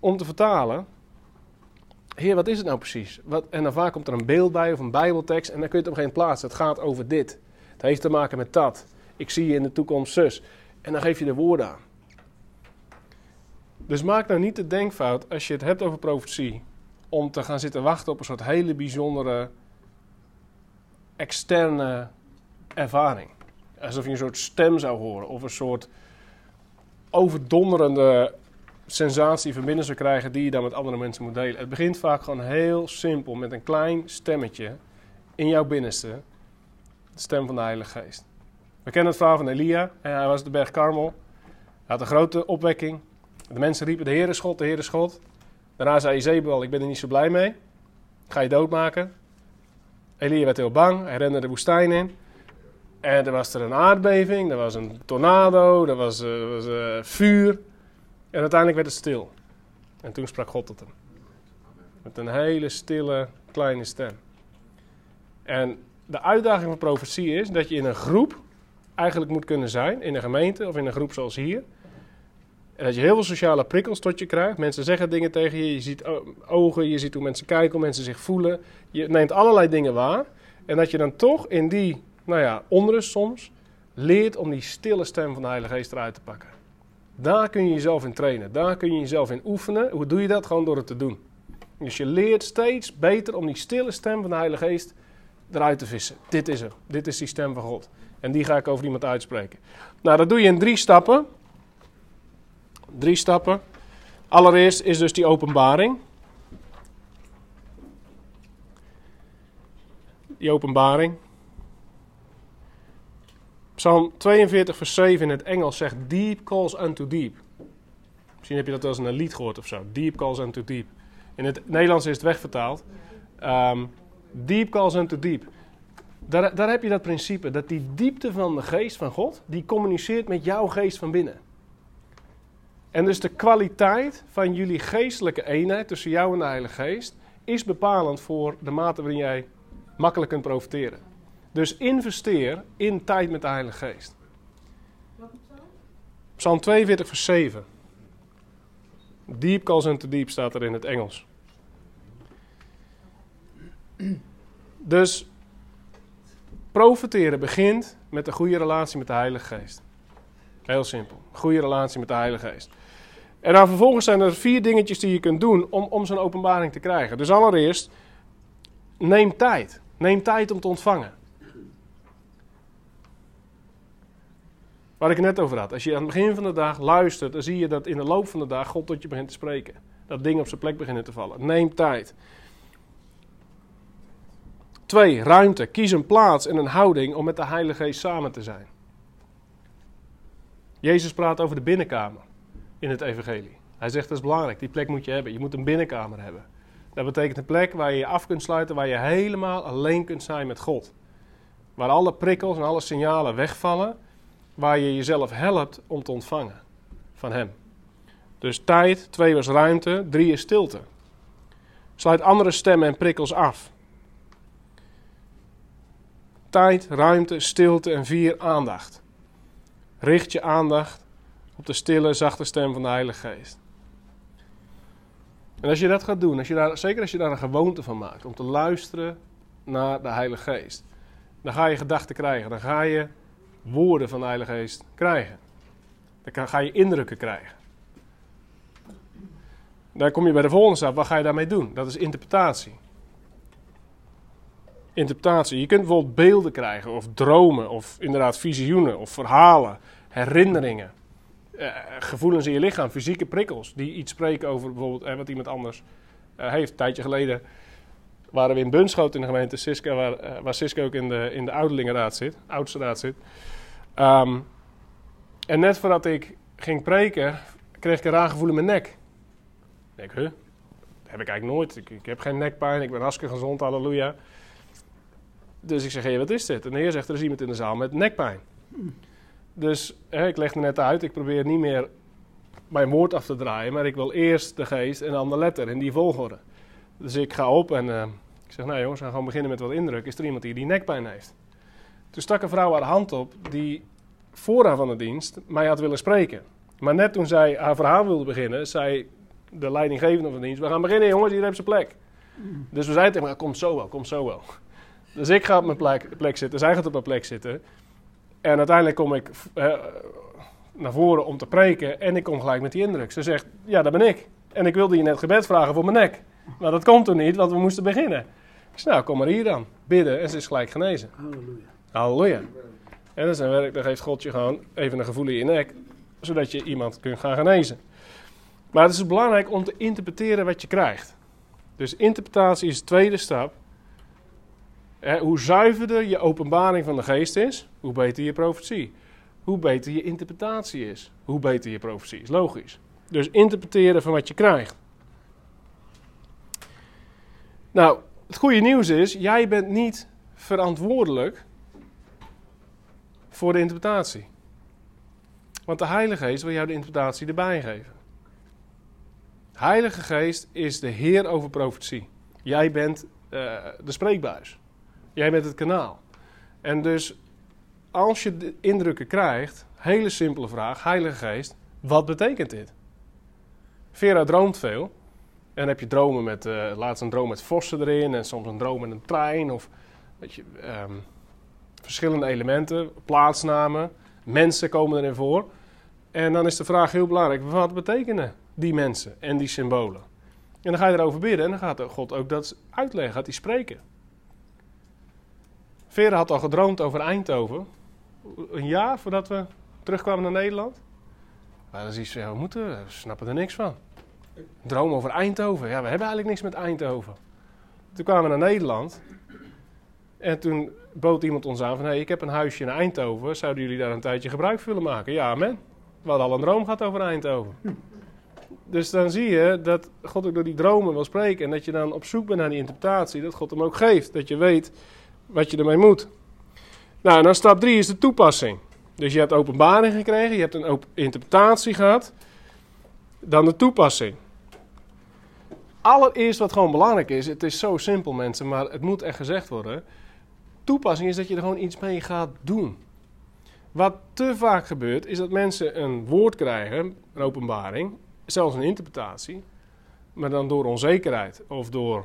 om te vertalen. Heer, wat is het nou precies? Wat, en dan vaak komt er een beeld bij of een bijbeltekst en dan kun je het op geen plaats. Het gaat over dit. Het heeft te maken met dat. Ik zie je in de toekomst zus. En dan geef je de woorden aan. Dus maak nou niet de denkfout als je het hebt over profetie, om te gaan zitten wachten op een soort hele bijzondere externe ervaring. Alsof je een soort stem zou horen of een soort overdonderende sensatie van binnen zou krijgen die je dan met andere mensen moet delen. Het begint vaak gewoon heel simpel met een klein stemmetje in jouw binnenste, stem van de Heilige Geest. We kennen het verhaal van Elia. Hij was op de berg Karmel. Hij had een grote opwekking. De mensen riepen: De Heer is God, de Heer is God. Daarna zei Jezebel: Ik ben er niet zo blij mee. Ga je doodmaken. Elia werd heel bang. Hij rende de woestijn in. En er was er een aardbeving, er was een tornado, er was, uh, was uh, vuur. En uiteindelijk werd het stil. En toen sprak God tot hem. Met een hele stille, kleine stem. En de uitdaging van profetie is dat je in een groep eigenlijk moet kunnen zijn, in een gemeente of in een groep zoals hier. En dat je heel veel sociale prikkels tot je krijgt. Mensen zeggen dingen tegen je, je ziet ogen, je ziet hoe mensen kijken, hoe mensen zich voelen. Je neemt allerlei dingen waar. En dat je dan toch in die, nou ja, onrust soms, leert om die stille stem van de Heilige Geest eruit te pakken. Daar kun je jezelf in trainen. Daar kun je jezelf in oefenen. Hoe doe je dat? Gewoon door het te doen. Dus je leert steeds beter om die stille stem van de Heilige Geest eruit te vissen. Dit is hem. Dit is die stem van God. En die ga ik over iemand uitspreken. Nou, dat doe je in drie stappen. Drie stappen. Allereerst is dus die openbaring. Die openbaring. Psalm 42, vers 7 in het Engels zegt: Deep calls unto deep. Misschien heb je dat wel eens een lied gehoord of zo. Deep calls unto deep. In het Nederlands is het wegvertaald. Um, deep calls unto deep. Daar, daar heb je dat principe, dat die diepte van de geest van God, die communiceert met jouw geest van binnen. En dus de kwaliteit van jullie geestelijke eenheid tussen jou en de Heilige Geest is bepalend voor de mate waarin jij makkelijk kunt profiteren. Dus investeer in tijd met de Heilige Geest. Psalm 42, vers 7. Deep calls into deep staat er in het Engels. Dus profiteren begint met een goede relatie met de Heilige Geest. Heel simpel. Goede relatie met de Heilige Geest. En dan vervolgens zijn er vier dingetjes die je kunt doen om, om zo'n openbaring te krijgen. Dus allereerst, neem tijd. Neem tijd om te ontvangen. Waar ik het net over had. Als je aan het begin van de dag luistert, dan zie je dat in de loop van de dag God tot je begint te spreken. Dat dingen op zijn plek beginnen te vallen. Neem tijd. Twee, ruimte. Kies een plaats en een houding om met de Heilige Geest samen te zijn. Jezus praat over de binnenkamer in het Evangelie. Hij zegt dat is belangrijk, die plek moet je hebben. Je moet een binnenkamer hebben. Dat betekent een plek waar je je af kunt sluiten, waar je helemaal alleen kunt zijn met God. Waar alle prikkels en alle signalen wegvallen, waar je jezelf helpt om te ontvangen van Hem. Dus tijd, twee was ruimte, drie is stilte. Sluit andere stemmen en prikkels af. Tijd, ruimte, stilte en vier aandacht. Richt je aandacht op de stille, zachte stem van de Heilige Geest. En als je dat gaat doen, als je daar, zeker als je daar een gewoonte van maakt, om te luisteren naar de Heilige Geest, dan ga je gedachten krijgen, dan ga je woorden van de Heilige Geest krijgen. Dan ga je indrukken krijgen. Dan kom je bij de volgende stap, wat ga je daarmee doen? Dat is interpretatie interpretatie. Je kunt bijvoorbeeld beelden krijgen, of dromen, of inderdaad visioenen, of verhalen, herinneringen, eh, gevoelens in je lichaam, fysieke prikkels, die iets spreken over bijvoorbeeld eh, wat iemand anders eh, heeft. Een tijdje geleden waren we in Bunschoten in de gemeente Siska, waar, waar Siska ook in de, in de zit, oudste raad zit. Um, en net voordat ik ging preken, kreeg ik een raar gevoel in mijn nek. Ik denk, huh? Heb ik eigenlijk nooit. Ik, ik heb geen nekpijn, ik ben hartstikke gezond, halleluja. Dus ik zeg, hé, wat is dit? En de heer zegt, er is iemand in de zaal met nekpijn. Dus hè, ik leg er net uit, ik probeer niet meer mijn woord af te draaien, maar ik wil eerst de geest en dan de letter in die volgorde. Dus ik ga op en uh, ik zeg, nou jongens, we gaan gewoon beginnen met wat indruk. Is er iemand die die nekpijn heeft? Toen stak een vrouw haar hand op die vooraan van de dienst mij had willen spreken. Maar net toen zij haar verhaal wilde beginnen, zei de leidinggevende van de dienst, we gaan beginnen jongens, hier heb zijn plek. Dus we zeiden tegen elkaar, komt zo wel, komt zo wel. Dus ik ga op mijn plek, plek zitten, zij gaat op mijn plek zitten. En uiteindelijk kom ik, naar voren om te preken en ik kom gelijk met die indruk. Ze zegt, ja, dat ben ik. En ik wilde je net gebed vragen voor mijn nek. Maar dat komt toen niet, want we moesten beginnen. Ik zei, nou, kom maar hier dan. Bidden en ze is gelijk genezen. Halleluja. Halleluja. En dan zijn werk, dan geeft God je gewoon even een gevoel in je nek, zodat je iemand kunt gaan genezen. Maar het is belangrijk om te interpreteren wat je krijgt. Dus interpretatie is de tweede stap. Hè, hoe zuiverder je openbaring van de geest is, hoe beter je profetie. Hoe beter je interpretatie is, hoe beter je profetie is. Logisch. Dus interpreteren van wat je krijgt. Nou, het goede nieuws is, jij bent niet verantwoordelijk voor de interpretatie. Want de Heilige Geest wil jou de interpretatie erbij geven. Heilige Geest is de Heer over profetie. Jij bent uh, de spreekbuis. Jij bent het kanaal. En dus als je de indrukken krijgt, hele simpele vraag, Heilige Geest, wat betekent dit? Vera droomt veel. En heb je dromen met, uh, laatst een droom met vossen erin en soms een droom met een trein of weet je, um, verschillende elementen, plaatsnamen, mensen komen erin voor. En dan is de vraag heel belangrijk, wat betekenen die mensen en die symbolen? En dan ga je erover bidden en dan gaat God ook dat uitleggen, gaat hij spreken. Vera had al gedroomd over Eindhoven, een jaar voordat we terugkwamen naar Nederland. Maar dan je, ja, we moeten, we snappen er niks van. Droom over Eindhoven. Ja, we hebben eigenlijk niks met Eindhoven. Toen kwamen we naar Nederland. En toen bood iemand ons aan van... Ik heb een huisje in Eindhoven. Zouden jullie daar een tijdje gebruik van willen maken? Ja, amen. We hadden al een droom gehad over Eindhoven. Dus dan zie je dat God ook door die dromen wil spreken. En dat je dan op zoek bent naar die interpretatie. Dat God hem ook geeft. Dat je weet wat je ermee moet. Nou, en dan stap drie is de toepassing. Dus je hebt openbaring gekregen. Je hebt een interpretatie gehad. Dan de toepassing allereerst wat gewoon belangrijk is, het is zo simpel mensen, maar het moet echt gezegd worden. Toepassing is dat je er gewoon iets mee gaat doen. Wat te vaak gebeurt, is dat mensen een woord krijgen, een openbaring, zelfs een interpretatie, maar dan door onzekerheid of door,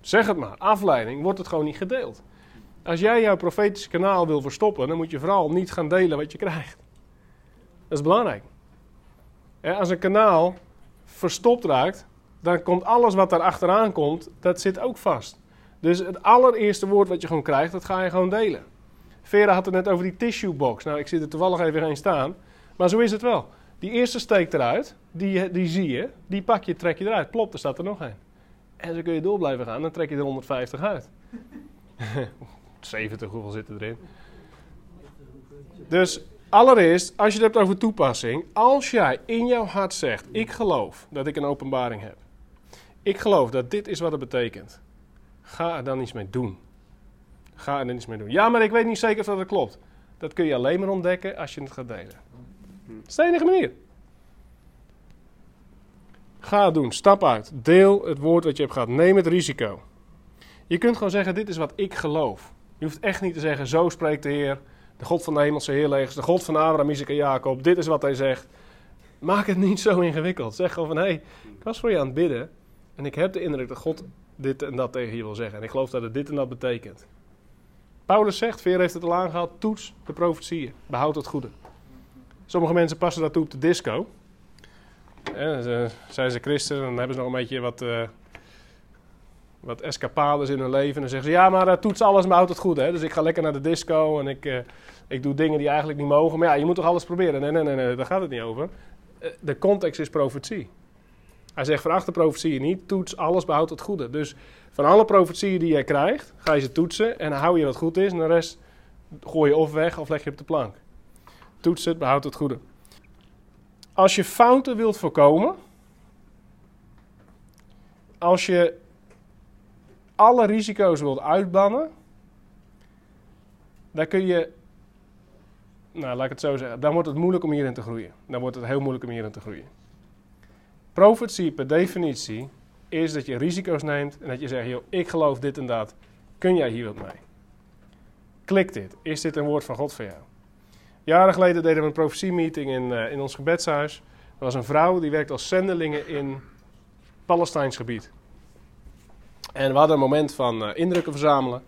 zeg het maar, afleiding, wordt het gewoon niet gedeeld. Als jij jouw profetische kanaal wil verstoppen, dan moet je vooral niet gaan delen wat je krijgt. Dat is belangrijk. Als een kanaal verstopt raakt, dan komt alles wat daar achteraan komt, dat zit ook vast. Dus het allereerste woord wat je gewoon krijgt, dat ga je gewoon delen. Vera had het net over die tissue box. Nou, ik zit er toevallig even in staan. Maar zo is het wel. Die eerste steekt eruit, die, die zie je, die pak je, trek je eruit. Plop, er staat er nog een. En zo kun je door blijven gaan, dan trek je er 150 uit. 70, hoeveel zitten erin? Dus allereerst, als je het hebt over toepassing, als jij in jouw hart zegt: Ik geloof dat ik een openbaring heb. Ik geloof dat dit is wat het betekent. Ga er dan iets mee doen. Ga er dan iets mee doen. Ja, maar ik weet niet zeker of dat klopt. Dat kun je alleen maar ontdekken als je het gaat delen. Dat is de enige manier. Ga het doen. Stap uit. Deel het woord wat je hebt gehad. Neem het risico. Je kunt gewoon zeggen: Dit is wat ik geloof. Je hoeft echt niet te zeggen: Zo spreekt de Heer, de God van de hemelse heerlegers, de God van Abraham, Isaac en Jacob. Dit is wat hij zegt. Maak het niet zo ingewikkeld. Zeg gewoon van: Hé, hey, ik was voor je aan het bidden. En ik heb de indruk dat God dit en dat tegen je wil zeggen. En ik geloof dat het dit en dat betekent. Paulus zegt, Veer heeft het al aangehaald, toets de profetieën. Behoud het goede. Sommige mensen passen dat toe op de disco. En, zijn ze christen, dan hebben ze nog een beetje wat, uh, wat escapades in hun leven. En dan zeggen ze, ja, maar uh, toets alles, maar houd het goed. Hè? Dus ik ga lekker naar de disco en ik, ik doe dingen die eigenlijk niet mogen. Maar ja, je moet toch alles proberen? Nee, nee, nee, nee daar gaat het niet over. de context is profetie. Hij zegt, veracht de profetieën niet, toets alles, behoud het goede. Dus van alle profetieën die jij krijgt, ga je ze toetsen en hou je wat goed is. En de rest gooi je of weg of leg je op de plank. Toets het, behoud het goede. Als je fouten wilt voorkomen, als je alle risico's wilt uitbannen, dan kun je, nou laat ik het zo zeggen, dan wordt het moeilijk om hierin te groeien. Dan wordt het heel moeilijk om hierin te groeien. Profetie per definitie is dat je risico's neemt en dat je zegt, joh, ik geloof dit en dat. Kun jij hier wat mee? Klik dit. Is dit een woord van God voor jou? Jaren geleden deden we een profetiemeeting in, uh, in ons gebedshuis. Er was een vrouw die werkte als zendelingen in Palestijns gebied. En we hadden een moment van uh, indrukken verzamelen.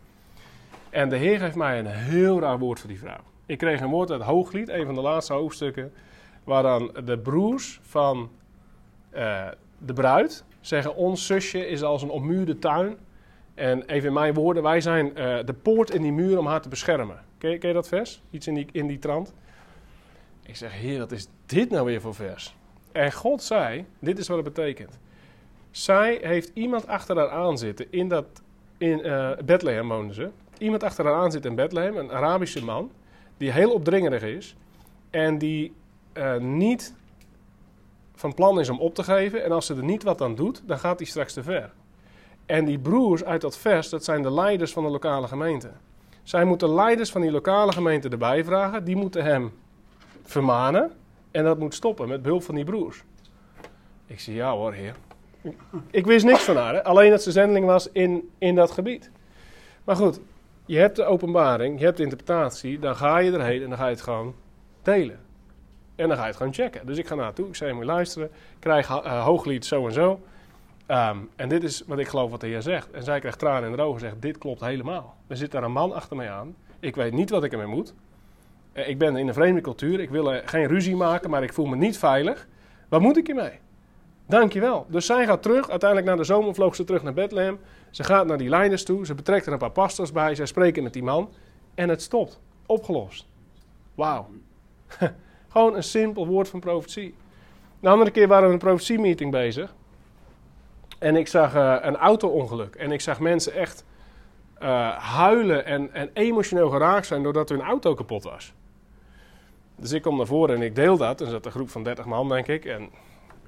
En de Heer geeft mij een heel raar woord voor die vrouw. Ik kreeg een woord uit Hooglied, een van de laatste hoofdstukken, waar dan de broers van eh, de bruid zeggen: Ons zusje is als een ommuurde tuin. En even in mijn woorden, wij zijn eh, de poort in die muur om haar te beschermen. Ken je, ken je dat vers? Iets in die, in die trant? Ik zeg, Heer, wat is dit nou weer voor vers? En God zei: Dit is wat het betekent. Zij heeft iemand achter haar aan zitten in dat. In eh, Bethlehem wonen ze. Iemand achter haar aan zit in Bethlehem, een Arabische man, die heel opdringerig is en die eh, niet van plan is om op te geven. En als ze er niet wat aan doet, dan gaat hij straks te ver. En die broers uit dat vers, dat zijn de leiders van de lokale gemeente. Zij moeten leiders van die lokale gemeente erbij vragen. Die moeten hem vermanen. En dat moet stoppen met behulp van die broers. Ik zie ja hoor, heer. Ik wist niks van haar. Hè? Alleen dat ze zendeling was in, in dat gebied. Maar goed, je hebt de openbaring, je hebt de interpretatie. Dan ga je erheen en dan ga je het gewoon delen. En dan ga je het gewoon checken. Dus ik ga naartoe. Ik zei, moet luisteren. Ik krijg uh, hooglied zo en zo. Um, en dit is wat ik geloof wat de Heer zegt. En zij krijgt tranen in de ogen en zegt, dit klopt helemaal. Er zit daar een man achter mij aan. Ik weet niet wat ik ermee moet. Uh, ik ben in een vreemde cultuur. Ik wil geen ruzie maken, maar ik voel me niet veilig. Wat moet ik hiermee? Dankjewel. Dus zij gaat terug. Uiteindelijk na de zomer vloog ze terug naar Bethlehem. Ze gaat naar die leiders toe. Ze betrekt er een paar pastors bij. Zij spreken met die man. En het stopt. Opgelost. Wauw. Gewoon een simpel woord van profetie. De andere keer waren we een profetiemeeting bezig. En ik zag uh, een auto-ongeluk. En ik zag mensen echt uh, huilen en, en, emotioneel geraakt zijn doordat hun auto kapot was. Dus ik kom naar voren en ik deel dat. En zat een groep van 30 man, denk ik. En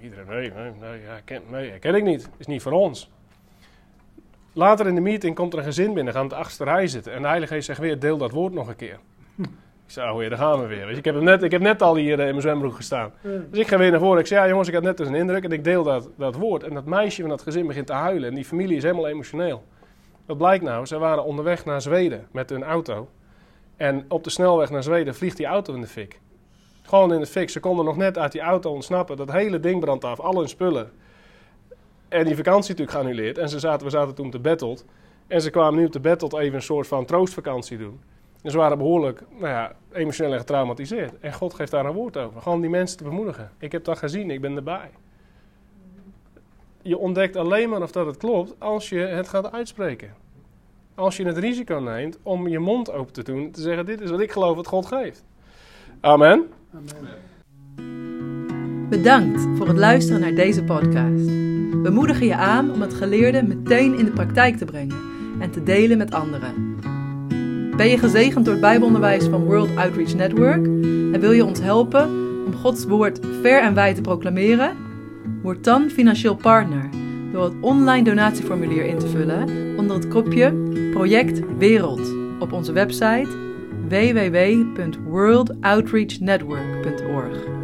iedereen, nee, nee, nee, ken, nee ken ik niet. Is niet voor ons. Later in de meeting komt er een gezin binnen, gaan op de achterste rij zitten. En de Heilige Geest zegt weer, deel dat woord nog een keer. Ik zei, oh ja, daar gaan we weer. ik, heb net, ik heb net al hier uh, in mijn zwembroek gestaan. Dus ik ga weer naar voren. Ik zei, ja jongens, ik had net eens een indruk. En ik deel dat, dat woord. En dat meisje van dat gezin begint te huilen. En die familie is helemaal emotioneel. Wat blijkt nou? Ze waren onderweg naar Zweden met hun auto. En op de snelweg naar Zweden vliegt die auto in de fik. Gewoon in de fik. Ze konden nog net uit die auto ontsnappen. Dat hele ding brandt af. Al hun spullen. En die vakantie natuurlijk geannuleerd. En ze zaten, we zaten toen te betteld. En ze kwamen nu op de betteld even een soort van troostvakantie doen. En ze waren behoorlijk nou ja, emotioneel getraumatiseerd. En God geeft daar een woord over. Gewoon die mensen te bemoedigen. Ik heb dat gezien, ik ben erbij. Je ontdekt alleen maar of dat het klopt als je het gaat uitspreken. Als je het risico neemt om je mond open te doen. Te zeggen, dit is wat ik geloof wat God geeft. Amen. Amen. Bedankt voor het luisteren naar deze podcast. We moedigen je aan om het geleerde meteen in de praktijk te brengen en te delen met anderen. Ben je gezegend door het Bijbelonderwijs van World Outreach Network en wil je ons helpen om Gods woord ver en wijd te proclameren? Word dan financieel partner door het online donatieformulier in te vullen onder het kopje Project Wereld op onze website www.worldoutreachnetwork.org.